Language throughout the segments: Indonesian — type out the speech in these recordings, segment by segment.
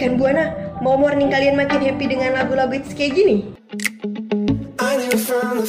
Rekan Buana, mau morning kalian makin happy dengan lagu-lagu hits kayak gini? Knew from the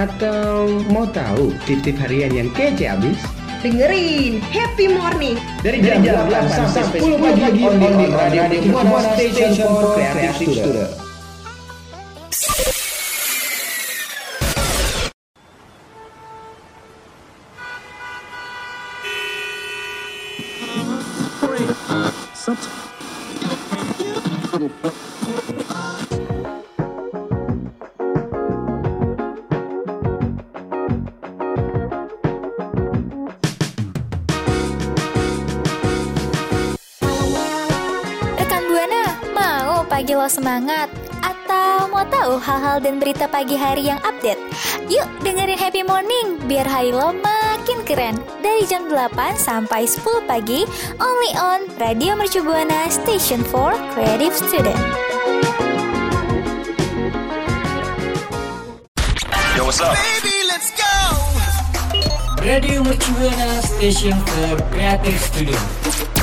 Atau mau tahu tip-tip harian yang kece abis? Dengerin Happy Morning Dari jam, 8 sampai 10 pagi on radio Buana Station for Creative Student. Rekan lo semangat? Atau mau tahu hal-hal dan berita pagi hari yang update? Yuk dengerin Happy Morning biar hari lo makin keren. Dari jam 8 sampai 10 pagi, only on Radio Mercu Buana Station for Creative Student. Yo, what's up? Baby, let's go! Radio Mercubuana Station for Creative Studio.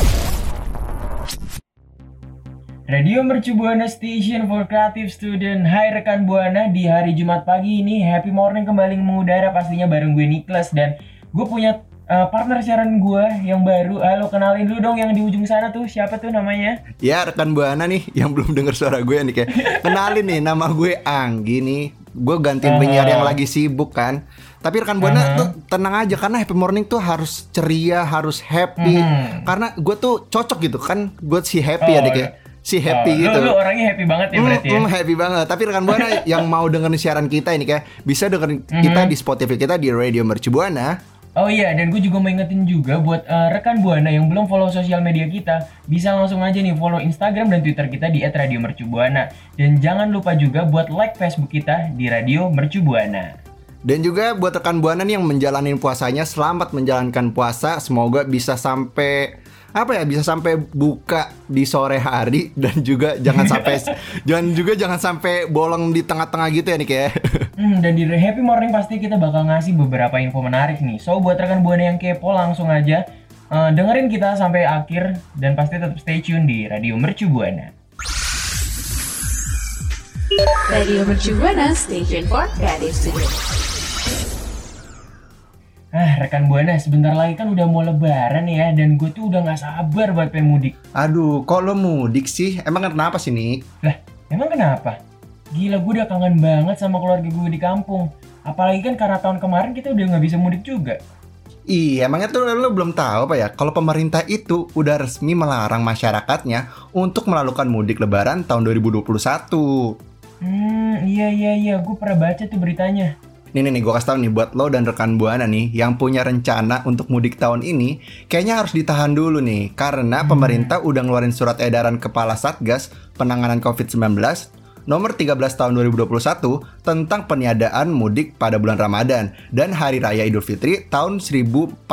Radio Mercu Buana Station for Creative Student Hai rekan Buana, di hari Jumat pagi ini Happy Morning kembali mengudara pastinya bareng gue Niklas Dan gue punya uh, partner siaran gue yang baru Halo kenalin dulu dong yang di ujung sana tuh, siapa tuh namanya? Ya rekan Buana nih yang belum dengar suara gue nih kayak kenalin nih nama gue Anggi nih. Gue gantiin penyiar yang lagi sibuk kan. Tapi rekan Buana Uh-huh. tuh tenang aja karena happy morning tuh harus ceria, harus happy. Hmm. Karena gue tuh cocok gitu kan. Gue si happy ya Oh, deh kayak si happy Oh, gitu. Lu, lu orangnya happy banget ya Hmm, berarti ya? hmm, happy banget. Tapi rekan Buana yang mau dengerin siaran kita ini kayak bisa dengerin kita Mhm. di Spotify kita di Radio Mercu Buana. Oh iya, dan gue juga mau ingetin juga buat eh, rekan Buana yang belum follow sosial media kita, bisa langsung aja nih follow Instagram dan Twitter kita di @radiomercubuana. Dan jangan lupa juga buat like Facebook kita di Radio Mercu Buana. Dan juga buat rekan Buana nih yang menjalani puasanya, selamat menjalankan puasa. Semoga bisa sampai apa ya bisa sampai buka di sore hari dan juga jangan sampai jangan juga jangan sampai bolong di tengah-tengah gitu ya nih kayak. Hmm, dan di Happy Morning pasti kita bakal ngasih beberapa info menarik nih. So buat rekan Buana yang kepo langsung aja eh, dengerin kita sampai akhir dan pasti tetap stay tune di Radio Mercu Buana. Radio Mercu Buana Station for Creative Studio. Ah, rekan Buana, sebentar lagi kan udah mau lebaran ya dan gue tuh udah nggak sabar buat pengen mudik. Aduh, kok lo mudik sih? Emang kenapa sih nih? Lah, emang kenapa? Gila, gue udah kangen banget sama keluarga gue di kampung. Apalagi kan karena tahun kemarin kita udah nggak bisa mudik juga. Iya, emangnya tuh lo belum tahu apa ya? Kalau pemerintah itu udah resmi melarang masyarakatnya untuk melakukan mudik lebaran tahun 2021. Hmm, iya iya iya, gue pernah baca tuh beritanya. Nih nih nih gue kasih tau nih buat lo dan rekan Buana nih yang punya rencana untuk mudik tahun ini kayaknya harus ditahan dulu nih karena pemerintah udah ngeluarin surat edaran Kepala Satgas Penanganan COVID-19 nomor 13 tahun 2021 tentang peniadaan mudik pada bulan Ramadan dan Hari Raya Idul Fitri tahun 1442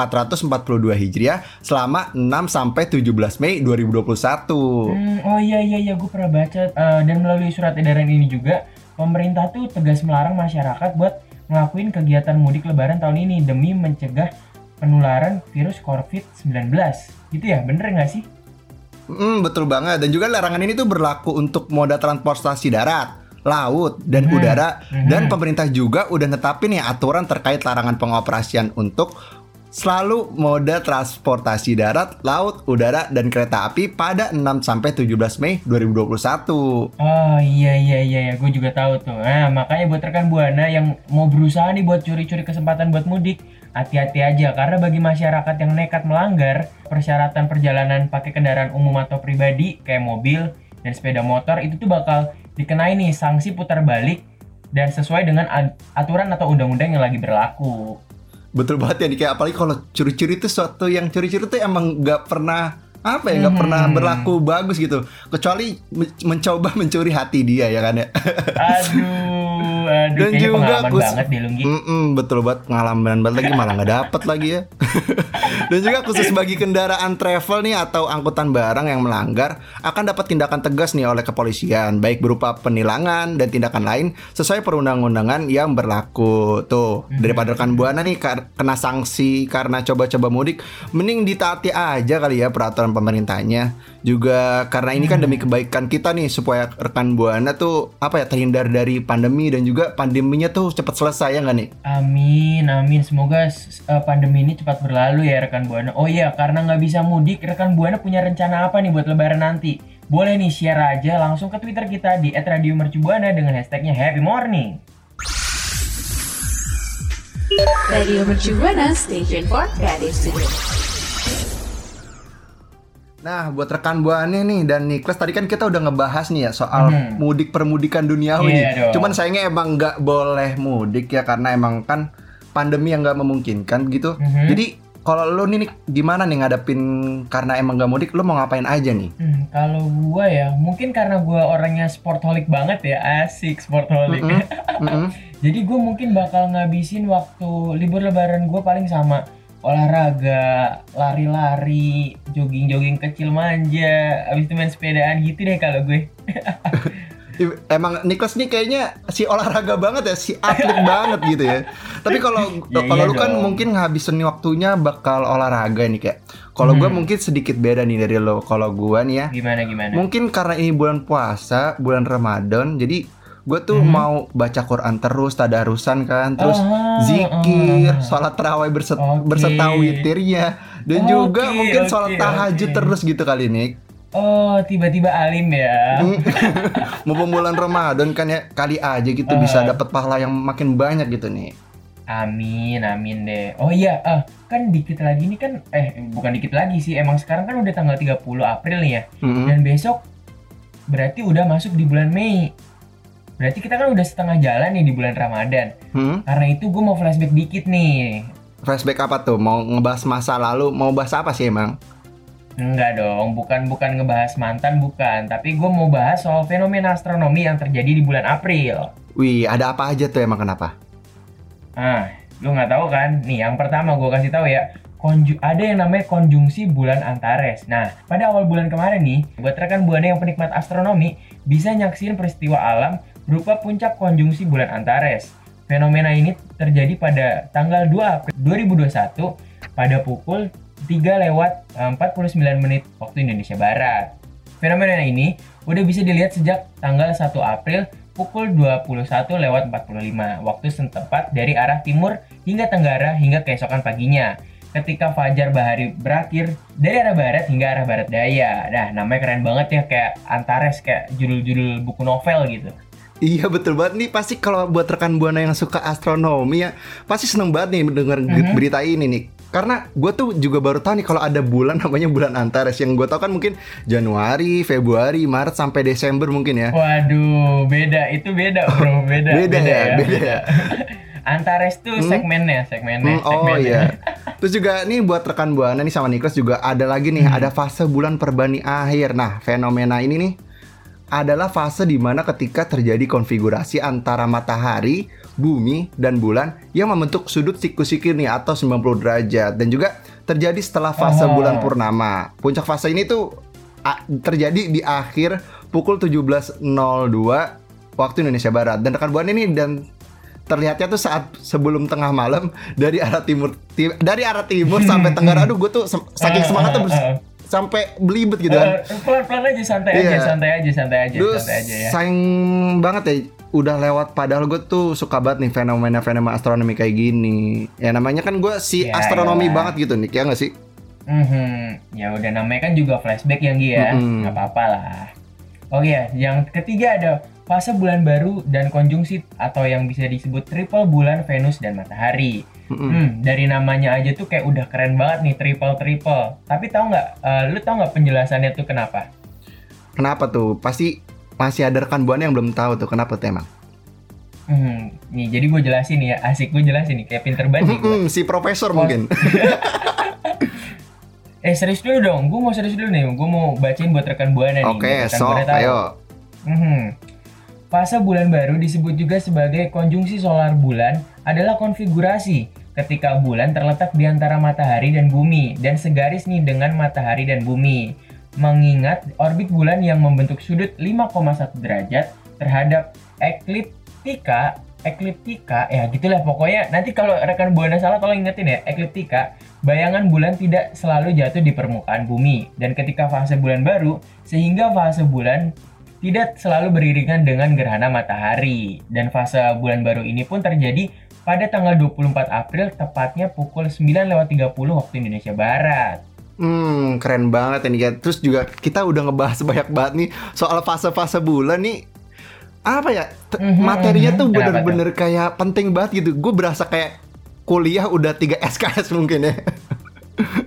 Hijriah selama 6 sampai 17 Mei 2021. Hmm, oh iya iya iya, gue pernah baca eh, dan melalui surat edaran ini juga pemerintah tuh tegas melarang masyarakat buat ngelakuin kegiatan mudik lebaran tahun ini demi mencegah penularan virus COVID-19. Gitu ya, bener nggak sih? Hmm, betul banget. Dan juga larangan ini tuh berlaku untuk moda transportasi darat, laut, dan Mhm. udara. Mhm. Dan pemerintah juga udah netapin ya aturan terkait larangan pengoperasian untuk selalu moda transportasi darat, laut, udara, dan kereta api pada 6 sampai 17 Mei 2021. Oh iya iya iya, iya. gue juga tahu tuh. Nah makanya buat rekan buana yang mau berusaha nih buat curi-curi kesempatan buat mudik, hati-hati aja karena bagi masyarakat yang nekat melanggar persyaratan perjalanan pakai kendaraan umum atau pribadi kayak mobil dan sepeda motor itu tuh bakal dikenai nih sanksi putar balik dan sesuai dengan aturan atau undang-undang yang lagi berlaku. Betul banget ya, nih, kayak apalagi kalau curi-curi itu suatu yang curi-curi tuh emang nggak pernah apa ya nggak pernah Hmm. berlaku bagus gitu. Kecuali men- mencoba mencuri hati dia ya kan ya. Aduh, aduh, Dan juga pengalaman kus- banget deh Lunggi. Mm-mm, betul banget pengalaman banget lagi malah nggak dapet lagi ya. Dan juga khusus bagi kendaraan travel nih atau angkutan barang yang melanggar akan dapat tindakan tegas nih oleh kepolisian baik berupa penilangan dan tindakan lain sesuai perundang-undangan yang berlaku. Tuh daripada rekan buana nih kena sanksi karena coba-coba mudik, mending ditaati aja kali ya peraturan pemerintahnya. Juga karena ini kan demi kebaikan kita nih supaya rekan buana tuh apa ya terhindar dari pandemi dan juga pandeminya tuh cepat selesai ya nggak nih? Amin, amin. Semoga eh, pandemi ini cepat berlalu ya rekan Buana. Oh iya, karena nggak bisa mudik, rekan Buana punya rencana apa nih buat Lebaran nanti? Boleh nih share aja langsung ke Twitter kita di @radiomercubuana dengan hashtagnya Happy Morning. Radio Mercu Buana Station for Creative Studio. Nah, buat rekan buahnya nih dan Niklas tadi kan kita udah ngebahas nih ya soal Mhm. mudik permudikan duniawi dong. Cuman sayangnya emang nggak boleh mudik ya karena emang kan pandemi yang nggak memungkinkan gitu. Mhm. Jadi kalau lu nih gimana nih ngadepin karena emang nggak mudik, lu mau ngapain aja nih? Hmm, kalau gua ya, mungkin karena gua orangnya sportaholic banget ya, asik sportaholic. Mm-mm, mm-mm. Jadi gue mungkin bakal ngabisin waktu libur lebaran gue paling sama olahraga, lari-lari, jogging-jogging kecil manja, abis itu main sepedaan gitu deh kalau gue. I- Emang Niklas nih kayaknya si olahraga banget ya, si atlet banget gitu ya. Tapi kalau Ya, kalau iya lu kan dong. mungkin ngabisin waktunya bakal olahraga nih kayak. Kalau Hmm. mungkin sedikit beda nih dari lo. Kalau gua nih ya, Gimana gimana? Mungkin karena ini bulan puasa, bulan Ramadan, jadi gue tuh Mhm. mau baca Quran terus, tadarusan kan, terus Ah, zikir, ah. sholat terawih berset, Oke. berserta witirnya, dan Oke, juga mungkin oke, sholat tahajud oke. terus gitu kali nih. Oh tiba-tiba alim ya. Mumpung bulan Ramadan kan ya, kali aja gitu bisa Ah. dapat pahala yang makin banyak gitu nih. Amin, amin deh. Oh iya, ah, kan dikit lagi nih kan, eh bukan dikit lagi sih, emang sekarang kan udah tanggal 30 April nih ya. Mm-mm. Dan besok berarti udah masuk di bulan Mei. Berarti kita kan udah setengah jalan nih di bulan Ramadan. Hmm? Karena itu gue mau flashback dikit nih. Flashback apa tuh? Mau ngebahas masa lalu? Mau bahas apa sih emang? Enggak dong, bukan bukan ngebahas mantan bukan, tapi gue mau bahas soal fenomena astronomi yang terjadi di bulan April. Wih, ada apa aja tuh emang kenapa? Ah, lu nggak tahu kan? Nih, yang pertama gue kasih tahu ya, konju ada yang namanya konjungsi bulan Antares. Nah, pada awal bulan kemarin nih, buat rekan buana yang penikmat astronomi bisa nyaksiin peristiwa alam berupa puncak konjungsi bulan Antares. Fenomena ini terjadi pada tanggal 2 April 2021 pada pukul 3 lewat eh, 49 menit waktu Indonesia Barat. Fenomena ini udah bisa dilihat sejak tanggal 1 April pukul 21 lewat 45 waktu setempat dari arah timur hingga tenggara hingga keesokan paginya. Ketika fajar bahari berakhir dari arah barat hingga arah barat daya. Nah, namanya keren banget ya kayak Antares kayak judul-judul buku novel gitu. Iya betul banget nih pasti kalau buat rekan buana yang suka astronomi ya pasti seneng banget nih dengar Mhm. berita ini nih karena gue tuh juga baru tahu nih kalau ada bulan namanya bulan Antares yang gue tahu kan mungkin Januari, Februari, Maret sampai Desember mungkin ya. Waduh, beda itu beda bro, beda. Beda ya, beda ya. Antares tuh Hmm? segmennya, segmennya, Hmm, oh segmennya. iya. Terus juga nih buat rekan buana nih sama Niklas juga ada lagi nih Hmm. ada fase bulan perbani akhir. Nah fenomena ini nih adalah fase di mana ketika terjadi konfigurasi antara matahari, bumi, dan bulan yang membentuk sudut siku-siku nih atau 90 derajat dan juga terjadi setelah fase bulan purnama. Puncak fase ini tuh terjadi di akhir pukul 17.02 waktu Indonesia Barat dan rekan buana ini dan terlihatnya tuh saat sebelum tengah malam dari arah timur ti- dari arah timur sampai tenggara aduh gue tuh saking Eh, semangatnya eh, bers- eh. Sampai belibet gitu kan Eh, pelan-pelan aja, santai Iya. aja, santai aja, santai aja, Duh, santai aja ya. sayang banget ya udah lewat padahal gue tuh suka banget nih fenomena-fenomena astronomi kayak gini ya namanya kan gue si Ya, astronomi iyalah. banget gitu nih ya nggak sih Mhm. Ya udah namanya kan juga flashback yang dia, Mhm. nggak apa-apa lah. Oke ya, yang ketiga ada fase bulan baru dan konjungsi atau yang bisa disebut triple bulan Venus dan Matahari. Mm-mm. Hmm, dari namanya aja tuh kayak udah keren banget nih triple triple. Tapi tahu nggak, eh, lu tahu nggak penjelasannya tuh kenapa? kenapa tuh pasti masih ada rekan buana yang belum tahu tuh kenapa tuh emang Hmm, nih jadi gue jelasin nih ya, asik gue jelasin nih kayak pinter banget. Mm-mm, si profesor mungkin Eh serius dulu dong, gue mau serius dulu nih, gue mau bacain buat rekan buana nih. Oke, rekan so ayo. Mhm. Fase bulan baru disebut juga sebagai konjungsi solar bulan adalah konfigurasi. Ketika bulan terletak di antara matahari dan bumi dan segaris nih dengan matahari dan bumi. Mengingat orbit bulan yang membentuk sudut 5,1 derajat terhadap ekliptika, ekliptika ya gitulah pokoknya. Nanti kalau rekan buana salah tolong ingetin ya ekliptika bayangan bulan tidak selalu jatuh di permukaan bumi. Dan ketika fase bulan baru sehingga fase bulan tidak selalu beriringan dengan gerhana matahari dan fase bulan baru ini pun terjadi pada tanggal 24 April tepatnya pukul 9.30 waktu Indonesia Barat. Hmm, keren banget ini kan. Terus juga kita udah ngebahas banyak banget nih soal fase-fase bulan nih. Apa ya? Mhm, materinya mhm. tuh bener-bener kayak penting banget gitu. Gue berasa kayak kuliah udah 3 SKS mungkin ya.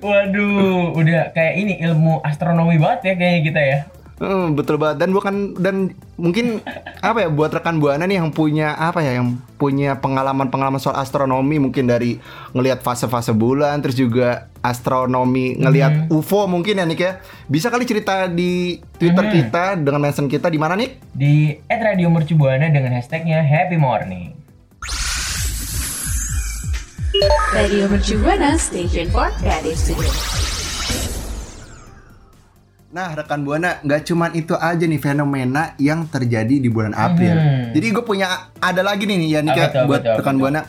Waduh, udah kayak ini ilmu astronomi banget ya kayaknya kita ya. Hmm, betul banget dan bukan dan mungkin apa ya buat rekan buana nih yang punya apa ya yang punya pengalaman-pengalaman soal astronomi mungkin dari ngelihat fase-fase bulan terus juga astronomi ngelihat UFO mungkin ya Nick ya bisa kali cerita di Twitter Mhm. kita dengan mention kita di mana Nick? Di @radiomercubuana dengan hashtagnya Happy Morning. Radio Mercu Buana Station for Creative Studio. Nah rekan buana nggak cuman itu aja nih fenomena yang terjadi di bulan April. Mhm. Jadi gue punya ada lagi nih ya apa buat apa rekan buana.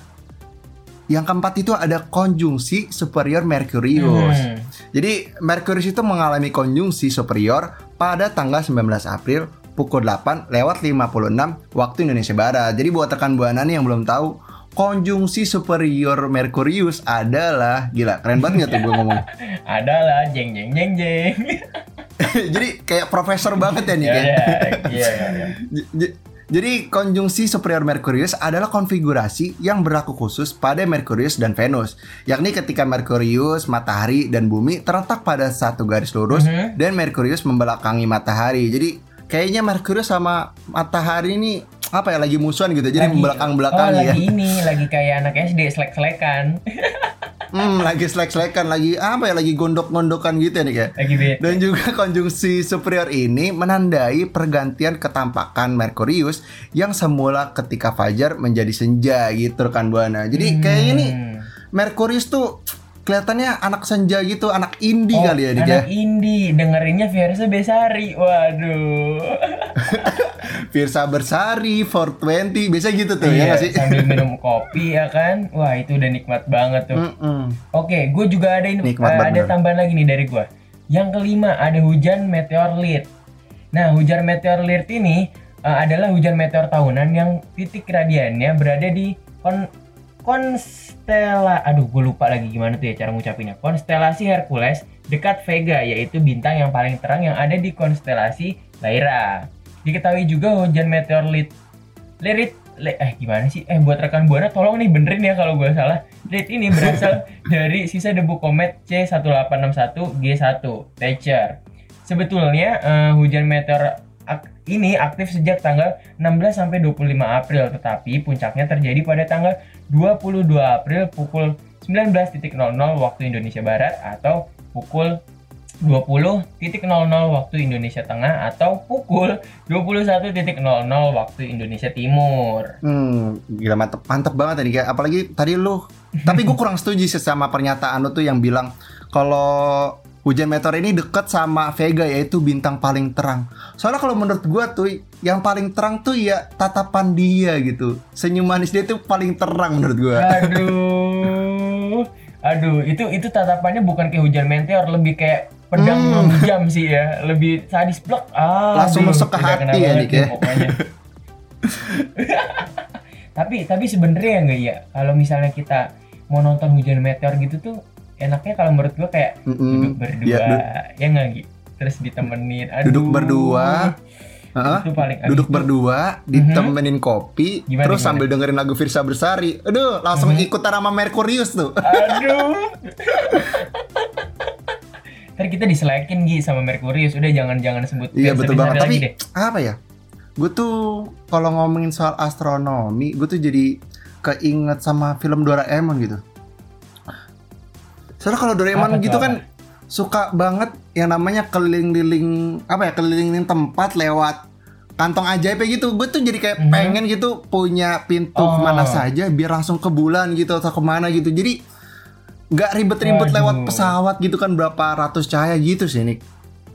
Yang keempat itu ada konjungsi superior Merkurius. Hmm. Jadi Merkurius itu mengalami konjungsi superior pada tanggal 19 April pukul 8 lewat 56 waktu Indonesia Barat. Jadi buat rekan buana nih yang belum tahu, konjungsi superior Merkurius adalah gila, keren banget nggak tuh gue ngomong. Adalah jeng jeng jeng jeng. Jadi kayak profesor banget ya nih ya, kan. ya, iya, iya, iya. J- Jadi konjungsi superior Merkurius adalah konfigurasi yang berlaku khusus pada Merkurius dan Venus, yakni ketika Merkurius, matahari dan bumi terletak pada satu garis lurus Mhm. dan Merkurius membelakangi matahari. Jadi kayaknya Merkurius sama matahari ini apa ya lagi musuhan gitu. Jadi Lagi- membelakang-belakangi oh, ya. lagi ini, lagi kayak anak SD selek-selekan. Hmm, lagi selek-selekan, lagi apa ya lagi gondok-gondokan gitu ya nih kayak. lagi bete. Dan juga konjungsi superior ini menandai pergantian ketampakan Merkurius yang semula ketika fajar menjadi senja gitu rekan buana. Jadi kayaknya nih Hmm. Merkurius tuh kelihatannya anak senja gitu, anak indie Oh, kali ya nih ya. anak indie dengerinnya Versa Besari. Waduh. Firsa Bersari, 420, biasa gitu tuh ya Iya, nggak sih? sambil minum kopi ya kan. Wah, itu udah nikmat banget tuh. Mm-mm. Oke, gue juga ada ini Nikmat banget, ada bener. tambahan lagi nih dari gue. Yang kelima ada hujan meteorlit. Nah, hujan meteorlit ini eh, adalah hujan meteor tahunan yang titik radiannya berada di kon konstela aduh gue lupa lagi gimana tuh ya cara ngucapinnya konstelasi Hercules dekat Vega yaitu bintang yang paling terang yang ada di konstelasi Lyra diketahui juga hujan meteorlit lirit li- eh gimana sih? Eh buat rekan buana tolong nih benerin ya kalau gue salah. Lirit ini berasal dari sisa debu komet C1861 G1 Thatcher. Sebetulnya eh, hujan meteor ak- ini aktif sejak tanggal 16 sampai 25 April tetapi puncaknya terjadi pada tanggal 22 April pukul 19.00 waktu Indonesia Barat atau pukul 20.00 waktu Indonesia Tengah atau pukul 21.00 waktu Indonesia Timur. Hmm, gila mantep, mantep banget tadi kayak apalagi tadi lu. Tapi gue kurang setuju sih sama pernyataan lu tuh yang bilang kalau hujan meteor ini deket sama Vega yaitu bintang paling terang. Soalnya kalau menurut gua tuh yang paling terang tuh ya tatapan dia gitu. Senyum manis dia tuh paling terang menurut gua. Aduh. Aduh, itu itu tatapannya bukan kayak hujan meteor, lebih kayak pedang Hmm. menghujam sih ya, lebih sadis plek. Ah, Langsung aduh, masuk ke hati ya, Dik, ya. Pokoknya. tapi tapi sebenarnya enggak ya, kalau misalnya kita mau nonton hujan meteor gitu tuh enaknya kalau menurut gua kayak Mm-mm. duduk berdua, du- ya enggak gitu. Terus ditemenin. Aduh. Duduk berdua, Heeh. Itu paling duduk aduh, berdua, ditemenin kopi, Gimana, terus gimana? sambil dengerin lagu Firsa Bersari. Aduh, langsung ikutan sama Merkurius tuh. Aduh. Ntar kita diselekin Gi sama Merkurius Udah jangan-jangan sebut Iya betul banget. Tapi deh. apa ya? Gue tuh kalau ngomongin soal astronomi, gue tuh jadi keinget sama film Doraemon gitu. Soalnya kalau Doraemon Apa gitu apa? kan suka banget yang namanya keliling-liling apa ya keliling tempat lewat kantong ajaib gitu gue tuh jadi kayak Mhm. pengen gitu punya pintu Oh. ke mana saja biar langsung ke bulan gitu atau ke mana gitu jadi nggak ribet-ribet lewat pesawat gitu kan berapa ratus cahaya gitu sih Nick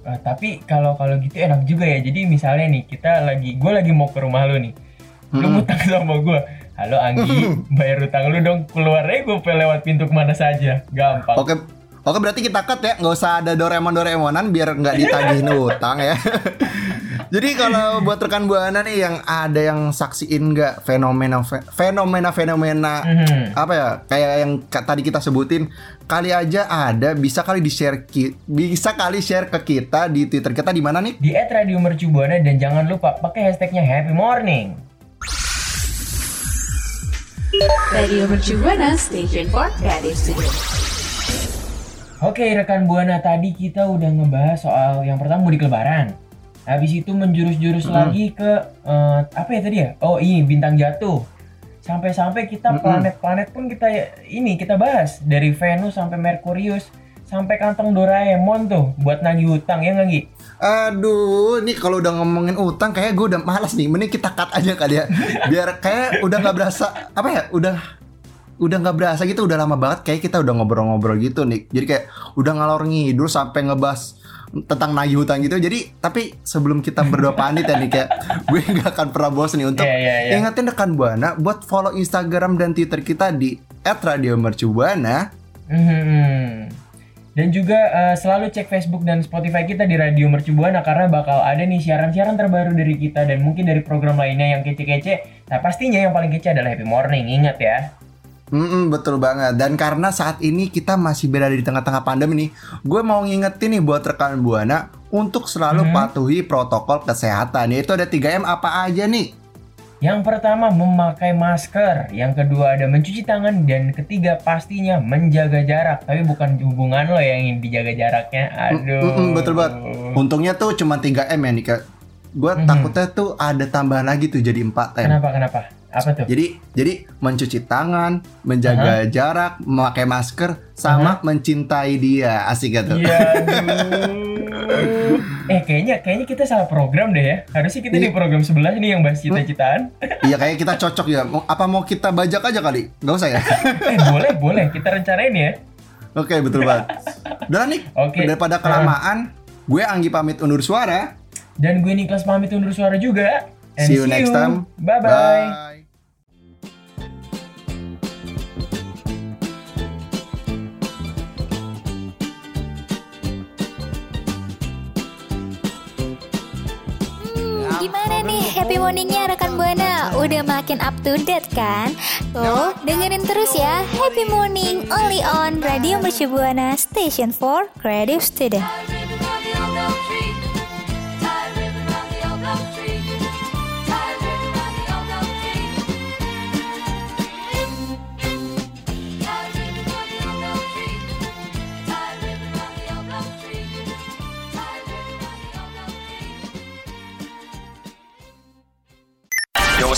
Eh, tapi kalau kalau gitu enak juga ya. Jadi misalnya nih kita lagi, gue lagi mau ke rumah lu nih. Lu Hmm. ngutang sama gue. Halo Anggi, bayar utang lu dong. Keluarnya gue lewat pintu ke mana saja. Gampang. Oke, oke berarti kita cut ya, nggak usah ada Doraemon Doraemonan biar nggak ditagihin utang ya. Jadi kalau buat rekan buana nih yang ada yang saksiin nggak fenomena fenomena fenomena Mhm. apa ya kayak yang tadi kita sebutin kali aja ada bisa kali di share ki- bisa kali share ke kita di Twitter kita di mana nih? Di Radio Mercubuana dan jangan lupa pakai hashtagnya Happy Morning. Radio Mercu Buana Station for Creative Studio. Oke rekan Buana tadi kita udah ngebahas soal yang pertama mudik lebaran. Habis itu menjurus-jurus lagi ke eh, apa ya tadi ya? Oh iya bintang jatuh. Sampai-sampai kita planet-planet pun kita ini kita bahas dari Venus sampai Merkurius sampai kantong Doraemon tuh buat nagih hutang ya nggak Gi? Aduh, ini kalau udah ngomongin utang kayak gue udah malas nih. Mending kita cut aja kali ya. Biar kayak udah nggak berasa apa ya? Udah udah nggak berasa gitu. Udah lama banget kayak kita udah ngobrol-ngobrol gitu nih. Jadi kayak udah ngalor ngidul sampai ngebahas tentang nagih hutang gitu. Jadi tapi sebelum kita berdua pamit ya nih kayak gue nggak akan pernah bosan nih untuk Iya, iya, iya. ingetin rekan buana buat follow Instagram dan Twitter kita di @radiomercubuana. Mhm. Dan juga eh, selalu cek Facebook dan Spotify kita di Radio Mercubuana karena bakal ada nih siaran-siaran terbaru dari kita dan mungkin dari program lainnya yang kece-kece. Nah pastinya yang paling kece adalah Happy Morning, ingat ya. Mm-mm, betul banget. Dan karena saat ini kita masih berada di tengah-tengah pandemi nih, gue mau ngingetin nih buat rekan buana untuk selalu Mhm. patuhi protokol kesehatan. Yaitu ada 3M apa aja nih? Yang pertama memakai masker, yang kedua ada mencuci tangan, dan ketiga pastinya menjaga jarak. Tapi bukan hubungan lo yang ingin dijaga jaraknya. Aduh. Mm-mm, betul banget. Untungnya tuh cuma 3M ya nih kak. Gue Mhm. takutnya tuh ada tambahan lagi tuh jadi 4M. Kenapa kenapa? Apa tuh? Jadi jadi mencuci tangan, menjaga jarak, memakai masker, sama mencintai dia. Asik gak tuh? Iya. eh kayaknya kayaknya kita salah program deh ya. Harusnya kita di Iya. program sebelah nih yang bahas cita-citaan. Iya kayak kita cocok ya. Apa mau kita bajak aja kali? Gak usah ya? eh boleh boleh kita rencanain ya. Oke betul banget. Udah nih Oke. daripada kelamaan, gue Anggi pamit undur suara. Dan gue Niklas pamit undur suara juga. And see you next time. Bye bye. Gimana nih happy morningnya rekan Buana? Udah makin up to date kan? Tuh, dengerin terus ya Happy Morning only on Radio Mercu Buana Station for Creative Student.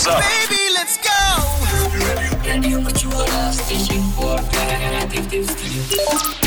Baby, let's go. Radio Mercubuana Station for Creative Studio.